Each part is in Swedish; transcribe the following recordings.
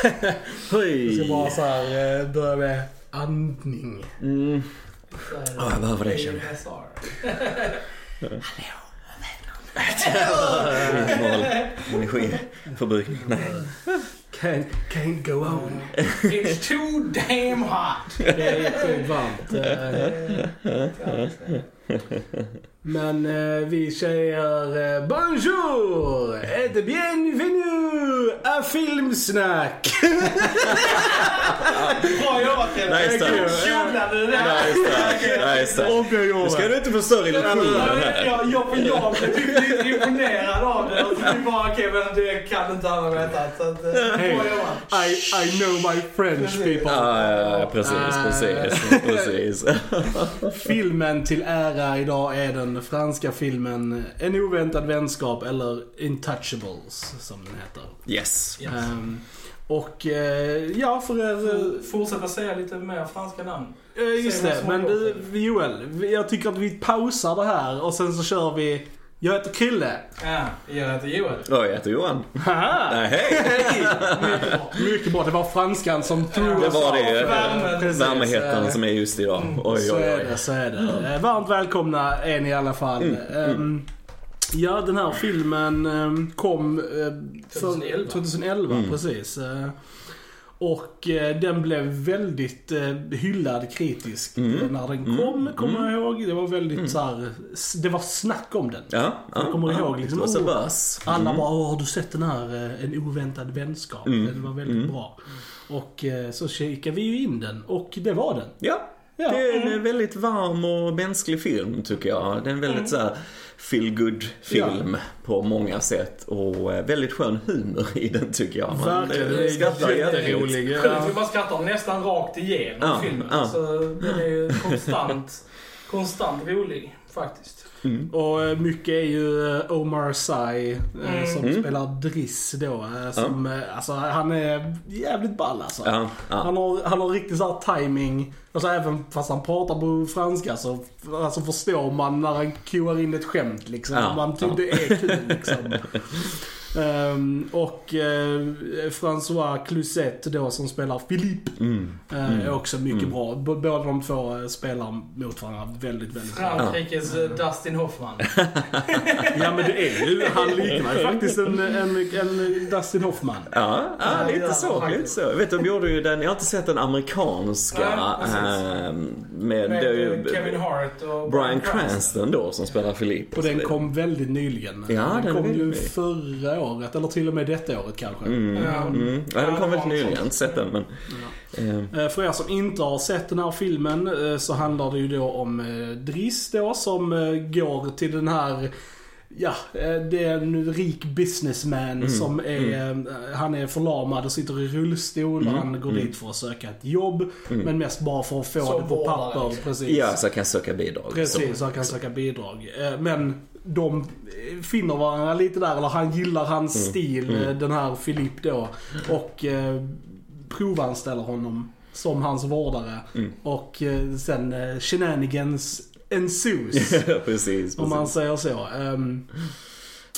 ska Hej! bara så här, eh, börja med andning. Mm. Ja, jag behöver det, känner ASMR. Noll energiförbrukning. Nej. Can't, can't go on. It's too damn hot. Det är sjukt varmt. eh. Men eh, vi säger eh, bonjour et bienvenue à Filmsnack. Bra jobbat Kevin. Nice där. Nice touch. Nu ska du inte förstöra illusionen här. Jag, jag, blev lite imponerad av det. Och så bara okej men det kan inte han ha vetat. Så att, eh, Hey, bra jobbat. I, I know my French people. Ja, ja, ja, precis, Ah. precis, precis. Filmen till ära idag är den franska filmen En oväntad vänskap eller Intouchables som den heter. Yes. Yes. Ehm, och eh, ja, för er... eh, Fortsätta säga lite mer franska namn. Eh, just det, men du. Joel, jag tycker att vi pausar det här och sen så kör vi Jag heter Krille. Ja, jag heter Joel. Ja, jag heter Johan. Haha! Nej, hej! Mycket bra. Mycket bra, det var franskan som tog Ja, Det oss var det. Värmen. Eh, som är just idag. Oj, Så oj, är oj. det, så är det. Varmt välkomna är ni i alla fall. Mm, Ehm, Ja, den här filmen ehm, kom eh, för 2011. 2011 Mm. precis. Eh, Och eh, den blev väldigt eh, hyllad kritiskt Mm. eh, när den Mm. kom, kommer Mm. jag ihåg. Det var väldigt så här, det var snack om den. Ja, ja. Jag kommer ihåg liksom, Det var så oh. Alla Mm. bara, "Åh, har du sett den här eh, En oväntad vänskap? Mm. Den var väldigt Mm. bra. Och eh, så kikade vi ju in den och det var den. Ja, Ja. det är en väldigt varm och mänsklig film tycker jag. Det är väldigt så här feel good film på många sätt och eh, väldigt skön humor i den tycker jag. Man Verkligen, eh, det är skrattar jätterolig. Sjukt man skrattar nästan rakt igenom Ja, filmen. ja. Alltså, den är ju konstant, konstant rolig faktiskt. Mm. Och eh, mycket är ju eh, Omar Sy eh, Mm. som Mm. spelar Driss då. Som, eh, alltså, han är jävligt ball alltså. Ja, ja. Han har, han har riktigt så här timing. Alltså även fast han pratar på franska så alltså, förstår man när han koar in ett skämt liksom. Ja, man tycker ja. det är kul liksom. Ehm, och eh, François Cluzet då som spelar Philippe Mm. eh, är också mycket Mm. bra. B- båda de två eh, spelar mot varandra väldigt, väldigt bra. Frankrikes eh, Dustin Hoffman. Ja men det är ju, han liknar ju faktiskt en, en, en Dustin Hoffman. Ja, ja, Ja, lite ja, så. Lite så. Vet, de gjorde ju den, jag har inte sett den amerikanska eh, med, Med ju Kevin Hart och Brian Cranston då som spelar Philippe. Och den så det- kom väldigt nyligen. Ja, den, den kom ju ny. Förra året, eller till och med detta året kanske. Mm, Ja. mm. Ja, den Ja, kom väldigt nyligen. så. Inte sett den men... eh, Eh, För er som inte har sett den här filmen eh, så handlar det ju då om Driss då som går till den här Ja, det är en rik businessman Mm, som är, eh, han är förlamad och sitter i rullstol och Mm, han går mm. dit för att söka ett jobb. Mm. Men mest bara för att få Som det på papper. Precis. Ja, så jag kan söka bidrag. Precis, så han kan söka bidrag. Men de finner varandra lite där, eller han gillar hans Mm, stil, mm. eh, den här Filip då. Och eh, provanställer honom som hans vårdare. Mm. Och eh, sen eh, shenanigans ensues. Ja, precis. om man precis. säger så. Ehm,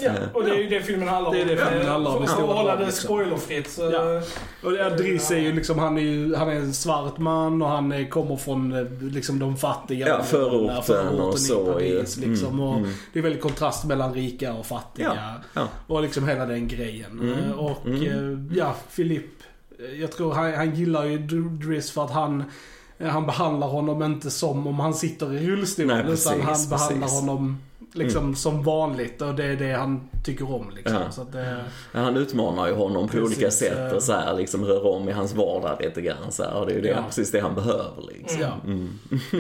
Ja, och det är ju det filmen handlar om. Det är det filmen handlar om För att hålla det liksom. spoilerfritt så... Ja. och ja, Driss är ju liksom, han är ju, han är en svart man och han är, kommer från eh, liksom de fattiga Ja, områdena, förorten och så i. Paris liksom. Mm, och mm. Det är väldigt kontrast mellan rika och fattiga. Ja. Och liksom hela den grejen. Mm, Eh, Och mm. eh, ja, Philip, eh, jag tror han, han gillar ju Dr- Driss för att han eh, han behandlar honom inte som om han sitter i rullstol. Nej, utan precis, han behandlar precis. honom liksom som vanligt och det är det han tycker om liksom. Ja. Så att det, Ja, han utmanar ju honom på Precis, olika sätt eh. och så här, liksom rör om i hans vardag lite grann så här, Och det är ju det, Ja. precis det han behöver liksom. ja. Mm.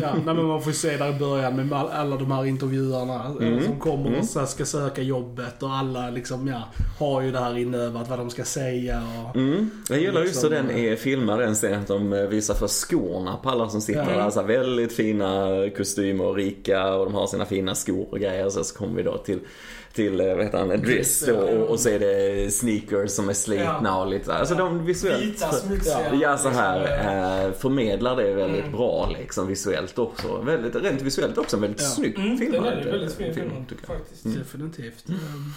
Ja, nej, men man får ju se där i början med all- alla de här intervjuarna eh, Mm. som kommer Mm. och så här ska söka jobbet och alla liksom, ja, har ju det här inövat vad de ska säga och... Mm. Jag gillar just hur Liksom, den är filmad, den scenen att de eh, visar för skorna på alla som sitter där. Så här, väldigt fina kostymer och rika och de har sina fina skor och grejer. Så, så kommer vi då till till, eh, vad heter han, Driss och, och så är det sneakers som är slitna Ja. och lite så. Alltså de visuellt. Vita, smutsiga. Ja, så här eh, förmedlar det väldigt Mm. bra liksom visuellt också. Väldigt, rent visuellt också väldigt Ja. snyggt Mm, filmad. den är ju väldigt eh, fin film, film faktiskt. Definitivt. Ehm,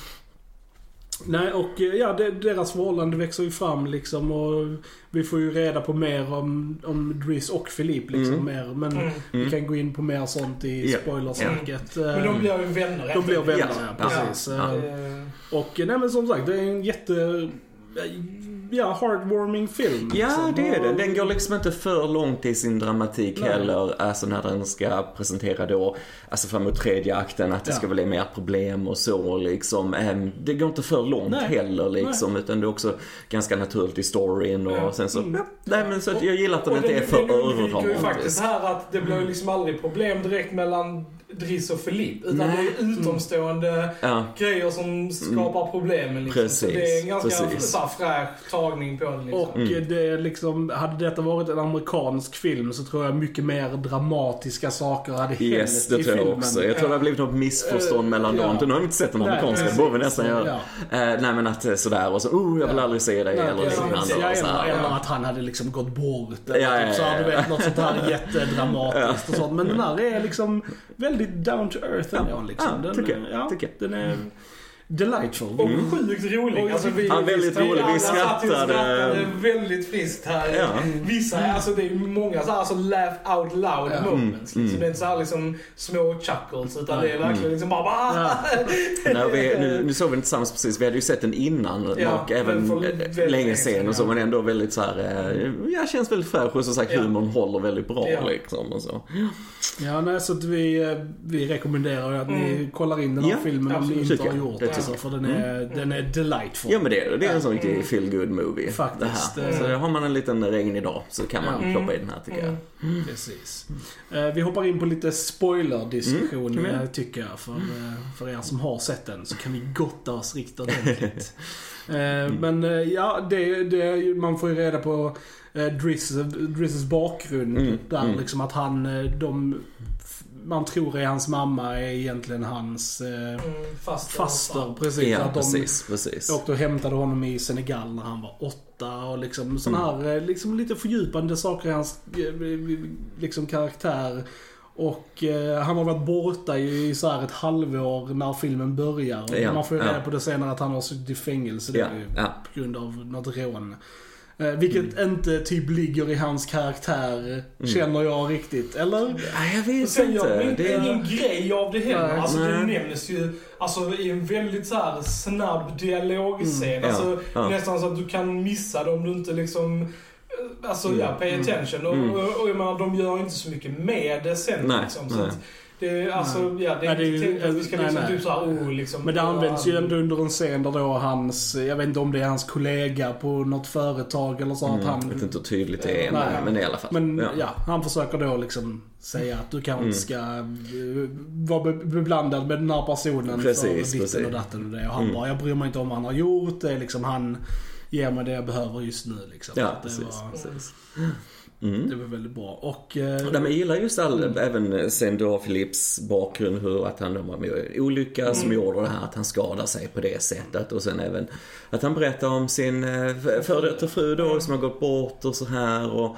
Nej, och eh, ja, deras förhållande växer ju fram liksom och vi får ju reda på mer om, om Driss och Filip liksom Mm. mer. Men Mm. vi kan gå in på mer sånt i Ja. spoilersnacket. Men de blir ju vänner de blir vänner, Ja. ja, precis. Ja. Eh, Eh, Och nej men som sagt, det är en jätte... Ja, heartwarming film. Ja, liksom. det är det. Och- Den går liksom inte för långt i sin dramatik Nej. heller. Alltså när den ska presentera då, alltså framåt tredje akten, att det Ja. ska bli mer problem och så liksom. Ehm, Det går inte för långt Nej. heller liksom, utan det är också ganska naturligt i storyn och Ja. sen så, Mm. nej men så att jag gillar att den och inte är det- för det undviker ju faktiskt överdramatisk. här att det blir liksom aldrig problem direkt mellan Driss och Filip. Utan Nej. det är utomstående Ja, grejer som skapar problemen liksom. Precis, Så det är en ganska precis. fräsch tagning på det liksom. Och Mm. det liksom, hade detta varit en amerikansk film så tror jag mycket mer dramatiska saker hade hänt yes, det i tror jag filmen. också. Jag tror det har blivit något missförstånd Eh, mellan ja. dem. Nu har jag inte sett den amerikanska, det borde vi nästan göra. Ja. Eh, nej men att eh, sådär och så, oh jag vill Ja. aldrig se dig eller ja, liknande. ja, eller, eller att han hade liksom gått bort. Eller Ja, ja, typ så ja, här, du ja. vet, något sånt här jättedramatiskt och sånt. Men den här är liksom väldigt down to earth Ja, ändå. Liksom. ja, den, tycker jag, ja, tycker jag. Den är delightful. Och sjukt rolig. Och- Alltså, vi, Ja, väldigt rolig. Vi skrattade. skrattade väldigt friskt här. Ja. Vissa, alltså det är många så här, alltså laugh out loud Ja. moments. Mm, Liksom. mm. Det är inte så här liksom små chuckles utan det är verkligen liksom bara... Ja. Nej, vi, nu, nu såg vi inte tillsammans precis, vi hade ju sett den innan Ja, och även eh, länge sen och så men ändå väldigt så här, eh, ja känns väldigt fräsch och som sagt Ja. humorn håller väldigt bra Ja. liksom och så. Ja, nej, så att vi, eh, vi rekommenderar ju att ni Mm. kollar in den här Ja, filmen om ni inte har gjort Det Alltså, för den är, den är delightful. Ja men det är det, det är en sån Mm. riktig feel good movie. Faktiskt, Det här. eh. Så har man en liten regnig dag så kan man Ja. ploppa i den här tycker jag. Mm. Precis. Eh, Vi hoppar in på lite spoiler-diskussion Mm, eh, tycker jag. För, eh, för er som har sett den så kan vi gotta oss riktigt ordentligt. Men ja, det, det, man får ju reda på eh, Driss, Drizz bakgrund. Mm, Där mm. liksom att han, de, man tror är hans mamma är egentligen hans eh, Mm, faster. faster. Precis. Ja att de, precis, precis. åkte och hämtade honom i Senegal när han var åtta och liksom sådana här eh, liksom lite fördjupande saker i hans eh, liksom karaktär. Och eh, han har varit borta i, i så här ett halvår när filmen börjar. Och Ja, man får ju reda ja. på det senare att han har suttit i fängelse Ja, ja. på grund av något rån. Eh, vilket inte typ ligger i hans karaktär, känner jag riktigt. Eller? Nej, jag vet sen gör de inte. inte Det ingen är... grej av det heller. Nej. Alltså det nämns ju alltså, i en väldigt så här snabb dialogscen. Mm, ja, alltså, ja. Nästan så att du kan missa det om du inte liksom eh, Alltså ja, pay Mm, attention. mm. Och, och, och jag menar, de gör inte så mycket med det sen Nej, liksom. Så nej. att det alltså, ja, det är Nej, inte tänkt att vi ska nej, liksom nej. typ såhär, oh liksom. Men det används ju ändå under en scen där då hans, jag vet inte om det är hans kollega på något företag eller så att Mm, han... jag vet inte hur tydligt det är, Nej. men, men i alla fall. Men ja. ja. han försöker då liksom säga att du kanske Mm. inte ska eh, vara be- beblandad med den här personen Precis, för ditten och datten och det. Och han Mm. bara, jag bryr mig inte om vad han har gjort. Det är liksom han ger mig det jag behöver just nu liksom. Ja, Att det, precis. var, precis. Mm. det var väldigt bra. Och... eh, Nej, men jag gillar just all, Mm. även sen då Philips bakgrund, hur att han var med olycka som Mm. gjorde det här att han skadar sig på det sättet och sen även att han berättar om sin eh, före detta fru då som har gått bort och så här och eh,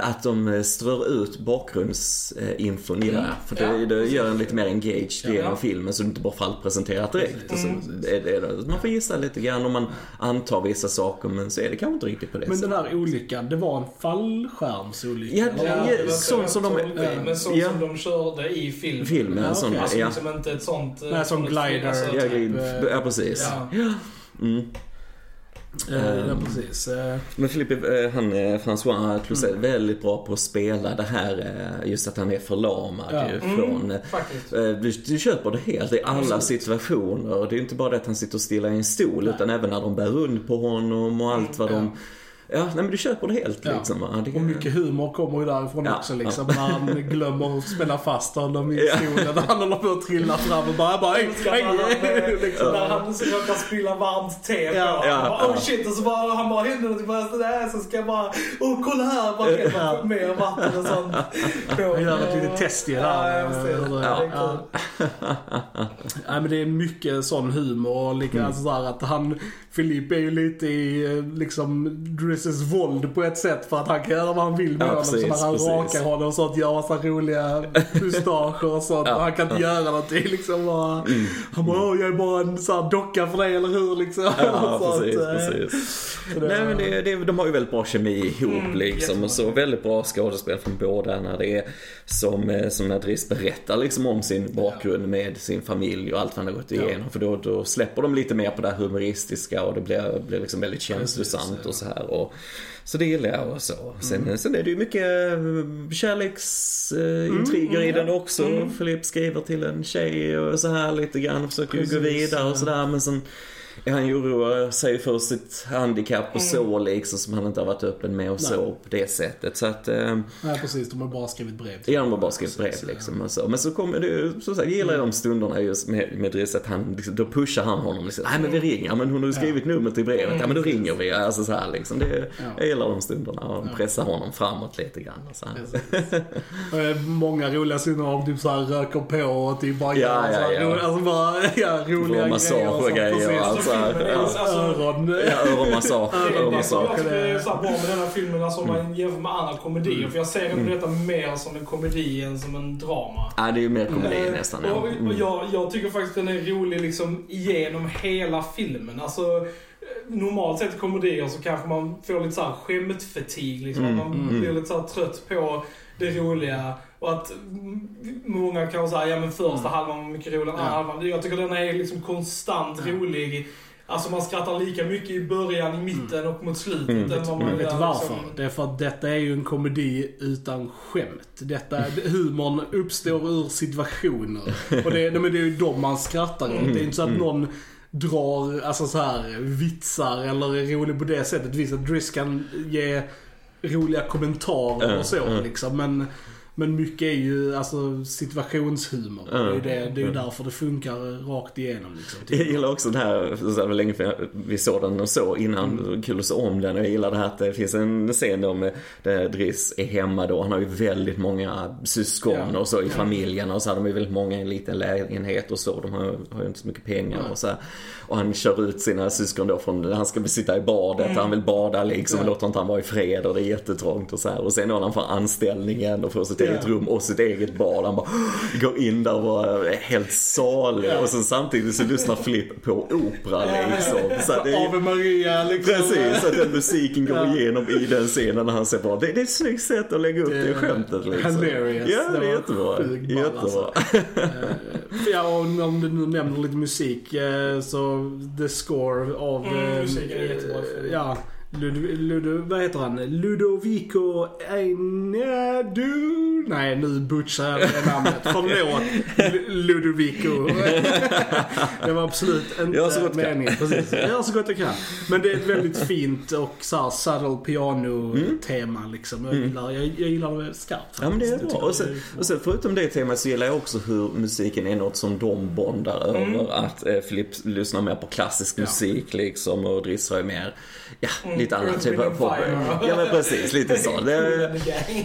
att de strör ut bakgrundsinfon i det här. För det, Ja, det gör en lite mer engaged Ja. genom filmen så det inte bara får allt presenterat direkt. Mm. är det, man får gissa lite grann om man antar vissa saker men så är det kanske inte riktigt på det Men den här olyckan, det var en fallskärmsolycka? Ja? Ja, Ja, sånt som de- Men så Ja. som de körde i filmen. Filmen, Ja, sån, okej. Alltså ja. liksom inte ett sånt... eh, Nej, som sånt glider. Alltså, Ja, typ, eh, ja precis. ja. Mm. Eh, ja, precis. Eh, Men Philippe, eh, han, François Clouset, Mm. är väldigt bra på att spela det här, just att han är förlamad Ja. ju Mm, från eh, faktiskt. Du, du köper det helt i alla Absolut. situationer. Och det är inte bara det att han sitter stilla i en stol Nej. utan även när de bär rund på honom och allt vad de... Ja, nej men du köper det helt Ja. liksom. va. Det, Och mycket humor kommer ju därifrån Ja, också liksom. När han glömmer att spänna fast honom i Ja. stolen. När han håller på att trilla fram och bara, bara liksom. När han så råkar spilla varmt te på. Ja, ja, bara, oh ja. shit. Och så bara, han bara händer något. Bara sådär. Så ska jag bara, oh kolla här. Bara häller Ja. ja. mer vatten och sånt. Han gör ett litet test i det Ja, det. Ja. Ja. Nej men det är mycket sån humor och lika Mm. alltså så här att han, Filip är ju lite i eh, liksom Driz Drisses våld på ett sätt för att han kan göra vad han vill med Ja, honom. så precis, när han precis. rakar honom och sånt, gör massa roliga mustascher och sånt. Ja, och han kan inte göra någonting liksom. Bara, Han bara, "Åh, jag är bara en sån här docka för dig, eller hur? Liksom. Ja, Så precis, eh, precis. så det- Nej men det, det, de har ju väldigt bra kemi ihop Mm, liksom. Och så väldigt bra skådespel från båda när det är som, eh, som när Driss berättar liksom om sin bakgrund med sin familj och allt han har gått igenom. För då, då släpper de lite mer på det här humoristiska och det blir, blir liksom väldigt känslosamt ja. och så här. Och, så det gillar jag och så. Sen, sen är det ju mycket kärleksintriger i den också. Filip skriver till en tjej och så här lite grann. Försöker ju gå Precis, vidare och sådär. Men sen han oroar sig för sitt handikapp och så liksom som han inte har varit öppen med och så på det sättet. Så att, eh, Nej, precis. De har bara skrivit brev. ja, de har bara skrivit brev Precis, liksom och så. Men så kommer det som sagt, jag gillar de stunderna just med, med Driss att han, liksom, då pushar han honom liksom. Nej men vi ringer, men hon har ju skrivit numret i brevet. Ja men då ringer vi. Alltså så här liksom. Det, Ja. Jag gillar de stunderna och pressar honom framåt lite grann och så Många roliga scener om typ såhär röker på och typ bara Ja, ja, ja. Alltså bara, ja, roliga grejer. och sånt. grejer Precis. allt så här. filmen är- Ja. alltså- Öron. Ja, öronmassage. Det det öronmassage. jag tycker är så bra med den här filmen, alltså om man jämför med andra komedier. För jag ser ändå detta mer som en komedi än som en drama. Ja, det är ju mer komedi Eh, nästan. Ja. Och, och Mm. jag, jag tycker faktiskt den är rolig liksom igenom hela filmen. Alltså, eh, normalt sett i komedier så kanske man får lite såhär skämtfatig. Liksom. Mm, man mm. blir lite såhär trött på det roliga. Och att mm, många kan säga ja men första halvan var mycket roligare än andra Ja. halvan. Jag tycker den är liksom konstant rolig. Alltså man skrattar lika mycket i början, i mitten och mot slutet Mm. än vad man Men vet varför? liksom- Det är för att detta är ju en komedi utan skämt. Detta, humorn uppstår ur situationer. Och det, nej, men det är ju de man skrattar åt. Det är inte så att någon drar alltså så här vitsar eller är rolig på det sättet. Visst att Driss kan ge roliga kommentarer och så liksom. Men, men mycket är ju alltså situationshumor. Det är ju det, det är därför det funkar rakt igenom liksom. Jag gillar också den här, det var länge för vi såg den och så innan, var kul att se om den. Jag gillar det här att det finns en scen då med där Driss är hemma då. Han har ju väldigt många syskon Ja. och så i familjen och så har de ju väldigt många i en liten lägenhet och så. De har, har ju inte så mycket pengar och så. Och han kör ut sina syskon då från, han ska sitta i badet, han vill bada liksom och Ja. låter inte han vara i fred och det är jättetrångt och så här. Och sen när han får anställningen och får sitt eget rum och sitt eget bad. Han bara går in där och bara är helt salig. Ja. Och sen samtidigt så lyssnar Flipp på opera liksom. Så att det är, Ave Maria liksom. Precis, så att den musiken går Ja. igenom i den scenen när han ser bra. Det, det är ett snyggt sätt att lägga upp det, Det- skämtet liksom. hilarious. Ja, det Det är var jättebra. ball, Jättebra. Eh, Ja, och om du nu nämner lite musik eh, så the score av... Mm, eh, musiken är jättebra. Ja. Ludo, Ludo, vad heter han? Ludovico Einadu? Nej, nu butchar jag det namnet. Förlåt, Lu- Ludovico. det var absolut inte så jag kan. meningen. Precis. Jag gör så gott jag kan. Men det är ett väldigt fint och så här subtle piano-tema liksom. Jag gillar, jag, jag gillar det skarpt Ja men det är bra. Och sen, är- och sen förutom det temat så gillar jag också hur musiken är något som de bondar över. Att eh, lyssnar mer på klassisk Ja. musik liksom och Driss har ju mer, ja, lite annan typ av pop. Ja men precis, lite så. Det,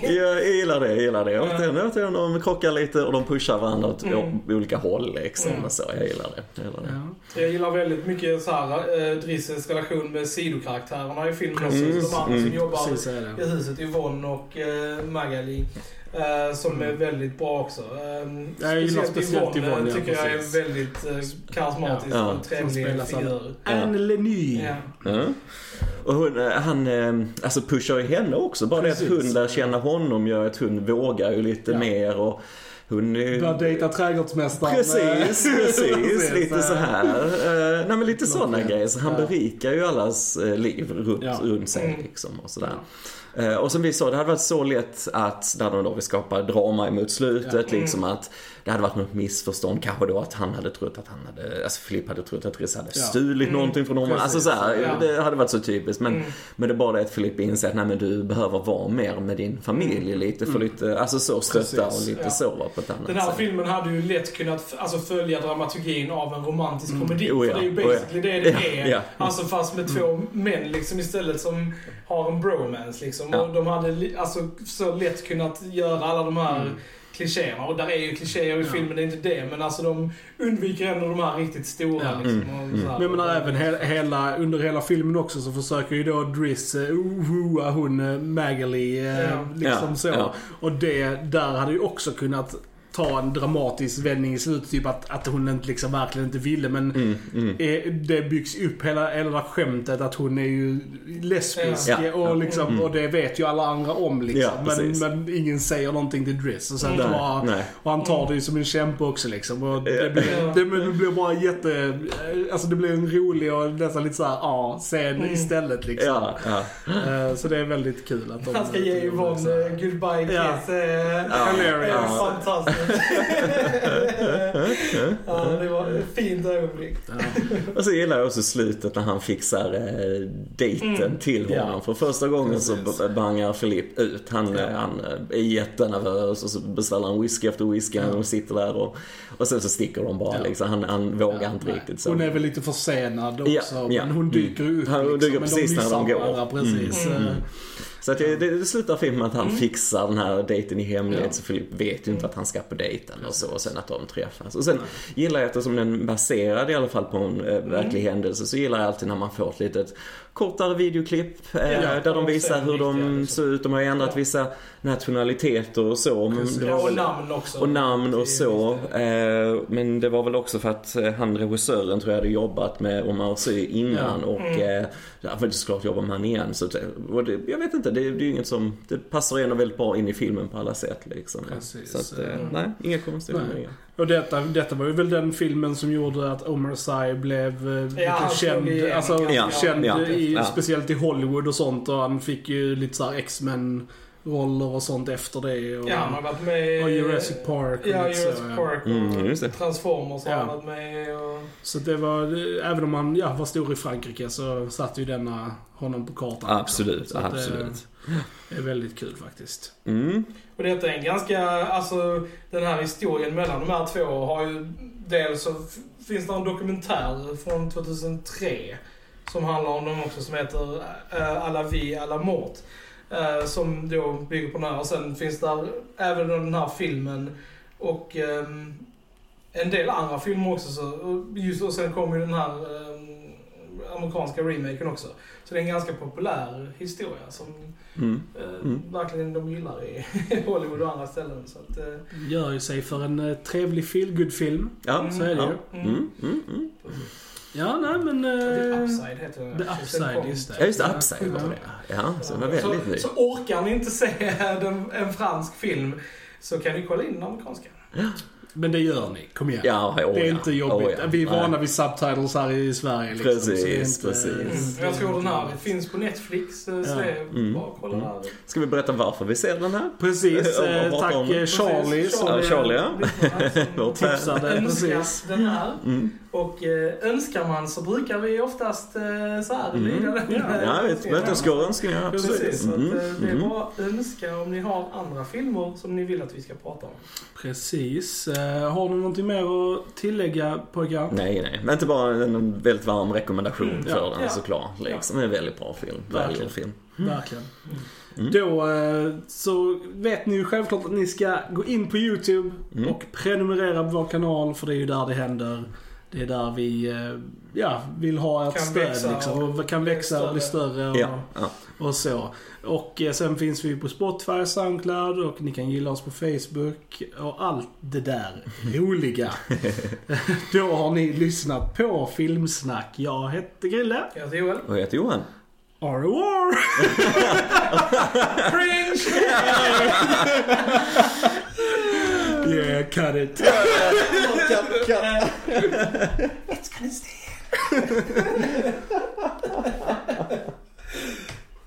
jag gillar det, jag gillar det. Återigen, återigen, de krockar lite och de pushar varandra åt Mm. olika håll liksom. Mm. Så, jag gillar det. Jag gillar det. Ja. Jag gillar väldigt mycket så här, eh, Drisses relation med sidokaraktärerna i filmen också. Mm, de andra som mm. jobbar Precis i huset, Yvonne och eh, Magali. Eh, som är väldigt bra också. Eh, jag gillar speciellt Yvonne, Yvonne, eh, ja, tycker jag är precis. väldigt eh, karismatisk Ja. och Som trevlig figur. Anne Leny. Ja. Ja. Och hon, han alltså pushar ju henne också. Bara det Precis. att hon lär känna honom gör att hon vågar ju lite Ja. mer och hon är Börjar dejta trädgårdsmästaren. Precis, precis. lite så här. Nej men lite sådana det. grejer. Så han Ja. berikar ju allas liv runt, Ja. runt sig Mm. liksom och sådär. Eh, och som vi sa, det hade varit så lätt att, när de då vill skapa drama emot slutet, Ja. liksom att det hade varit något missförstånd. Kanske då att han hade trott att han hade, alltså Filip hade trott att Riz hade Ja. stulit Mm. någonting från honom. Precis. Alltså så här, Ja. det hade varit så typiskt. Men, Mm. men det är bara det att Filip inser att nej men du behöver vara mer med din familj lite, för lite, alltså så stötta Precis. och lite Ja. så på ett annat Den här sätt. filmen hade ju lätt kunnat alltså, följa dramaturgin av en romantisk Mm. komedi. Oh ja, För det är ju oh ja. basically det det Ja, är. ja. Alltså fast med två män liksom istället som har en bromance liksom. Ja. Och de hade alltså så lätt kunnat göra alla de här Mm. klichéerna. Och där är ju klichéer i Ja. filmen, det är inte det. Men alltså de undviker ändå de här riktigt stora Ja. liksom. Mm, mm. Men jag menar även he hela, under hela filmen också så försöker ju då Driss uh, wooa hon uh, Magali eh, Ja. liksom Ja, så. ja. Och det där hade ju också kunnat ta en dramatisk vändning i slutet. Typ att, att hon inte, liksom verkligen inte ville. Men Mm, mm. eh, det byggs upp hela, hela skämtet att hon är ju lesbisk. Ja. Ja. Och, liksom, Mm. och det vet ju alla andra om liksom. Ja, men, men ingen säger någonting till Driss. Och, sen bara, nej. och han tar det ju som en kämpe också liksom. Och det, blir, det, det blir bara jätte... Alltså det blir en rolig och nästan lite såhär ja, scen Mm. istället liksom. Ja, ja. Eh, Så det är väldigt kul att de... Han ska ge Yvonne eh, goodbye kiss. eh, Ja. Var fantastiskt. ja, det var ett fint ögonblick. Ja. Och så gillar jag också slutet när han fixar eh, dejten Mm. till Ja. honom. För första gången så Precis. bangar Filip ut. Han, Ja. eh, han eh, är jättenervös och så beställer han whisky efter whisky. Ja. Han sitter där och, och sen så sticker de bara Ja. liksom. Han, han vågar Ja, inte nej. riktigt så. Hon är väl lite försenad också. Ja, ja. Men hon dyker ju upp Han liksom. dyker men precis de när de går. varandra precis. Mm. Eh, Så att det, det, slutar filmen med att han Mm. fixar den här dejten i hemlighet. Så Filip vet ju inte att han ska på dejten och så. Och sen att de träffas. Och sen gillar jag eftersom den baserad i alla fall på en eh, Mm. verklig händelse. Så gillar jag alltid när man får ett litet kortare videoklipp. Eh, där de visar hur de liksom. ser ut. De har ju ändrat vissa nationaliteter och så. Men och namn också. och namn och så. Eh, men det var väl också för att eh, han regissören tror jag hade jobbat med Omar Sy innan och Mm. eh, jag vill såklart jobba med han igen. Så, och det, jag vet inte, det, det är ju inget som, det passar ändå väldigt bra in i filmen på alla sätt liksom. Precis. Så att, eh, Mm. nej, inga konstigheter. Och detta, detta var ju väl den filmen som gjorde att Omar Sy blev eh, slog känd. Alltså, Ja, känd ja, i, ja. speciellt i Hollywood och sånt. Och han fick ju lite såhär X-Men roller och sånt efter det. Och, Ja, han har varit med och Jurassic Park och Ja, lite Jurassic så. Park och Mm. Transformers har Ja. han varit med och... Så det var, även om han ja, var stor i Frankrike så satte ju denna honom på kartan. Absolut, det- absolut. Det är väldigt kul faktiskt. Mm. Och detta är en ganska, alltså den här historien mellan de här två har ju, dels så finns det en dokumentär från 2003 som handlar om dem också som heter uh, Alla vi, alla mort. Eh, som då bygger på den här. Och sen finns där även den här filmen och ehm, en del andra filmer också. Så, just, och sen kommer ju den här ehm, amerikanska remaken också. Så det är en ganska populär historia som Mm. eh, Mm. verkligen de gillar i Hollywood och andra ställen. Så att, eh, Gör ju sig för en eh, trevlig feelgood-film. Ja, Så är det ja. ju. Mm. Ja, nej men... The eh, Upside heter den. The Så Upside, den just det. Ja, just det. Upside var Ja. det. Ja, så det var väldigt så, ny. så orkar ni inte se den, en fransk film så kan ni kolla in den amerikanska. Men det gör ni, kom igen. Ja, oh, det är ja. inte jobbigt. Oh, ja. Vi är Nej. vana vid subtitles här i Sverige. Liksom, Precis, så det är inte, precis. Mm. Jag tror den här finns på Netflix, eh, så Ja. det är Mm. bara kolla Mm. där. Ska vi berätta varför vi ser den här? Precis, eh, prata om- tack eh, Charlie Precis, som Ja, Charlie, ja. som Vår tipsade. Precis. den här. Mm. Och eh, önskar man så brukar vi oftast eh, så här Mm. lyda den. Ja, Ja, vi tillmötesgår önskningar, Precis, så att, Mm. eh, det är Mm. bara att önska om ni har andra filmer som ni vill att vi ska prata om. Precis. Eh, har ni någonting mer att tillägga pojkar? Nej, nej. Men inte bara en väldigt varm rekommendation Mm, för ja, den ja. såklart. Liksom. En väldigt bra film. Verkligen. Film. Verkligen. Mm. Då eh, så vet ni ju självklart att ni ska gå in på YouTube Mm. och prenumerera på vår kanal för det är ju där det händer. Det är där vi eh, ja, vill ha ert Kan stöd växa liksom. och kan växa och bli större. Och, Ja, ja. och så. Och eh, sen finns vi på Spotify, Soundcloud och ni kan gilla oss på Facebook och allt det där roliga. Då har ni lyssnat på Filmsnack. Jag hette Grille. Jag heter Joel. Och jag heter Johan. Revoir! Cringe! Yeah, cut it. It's gonna stay.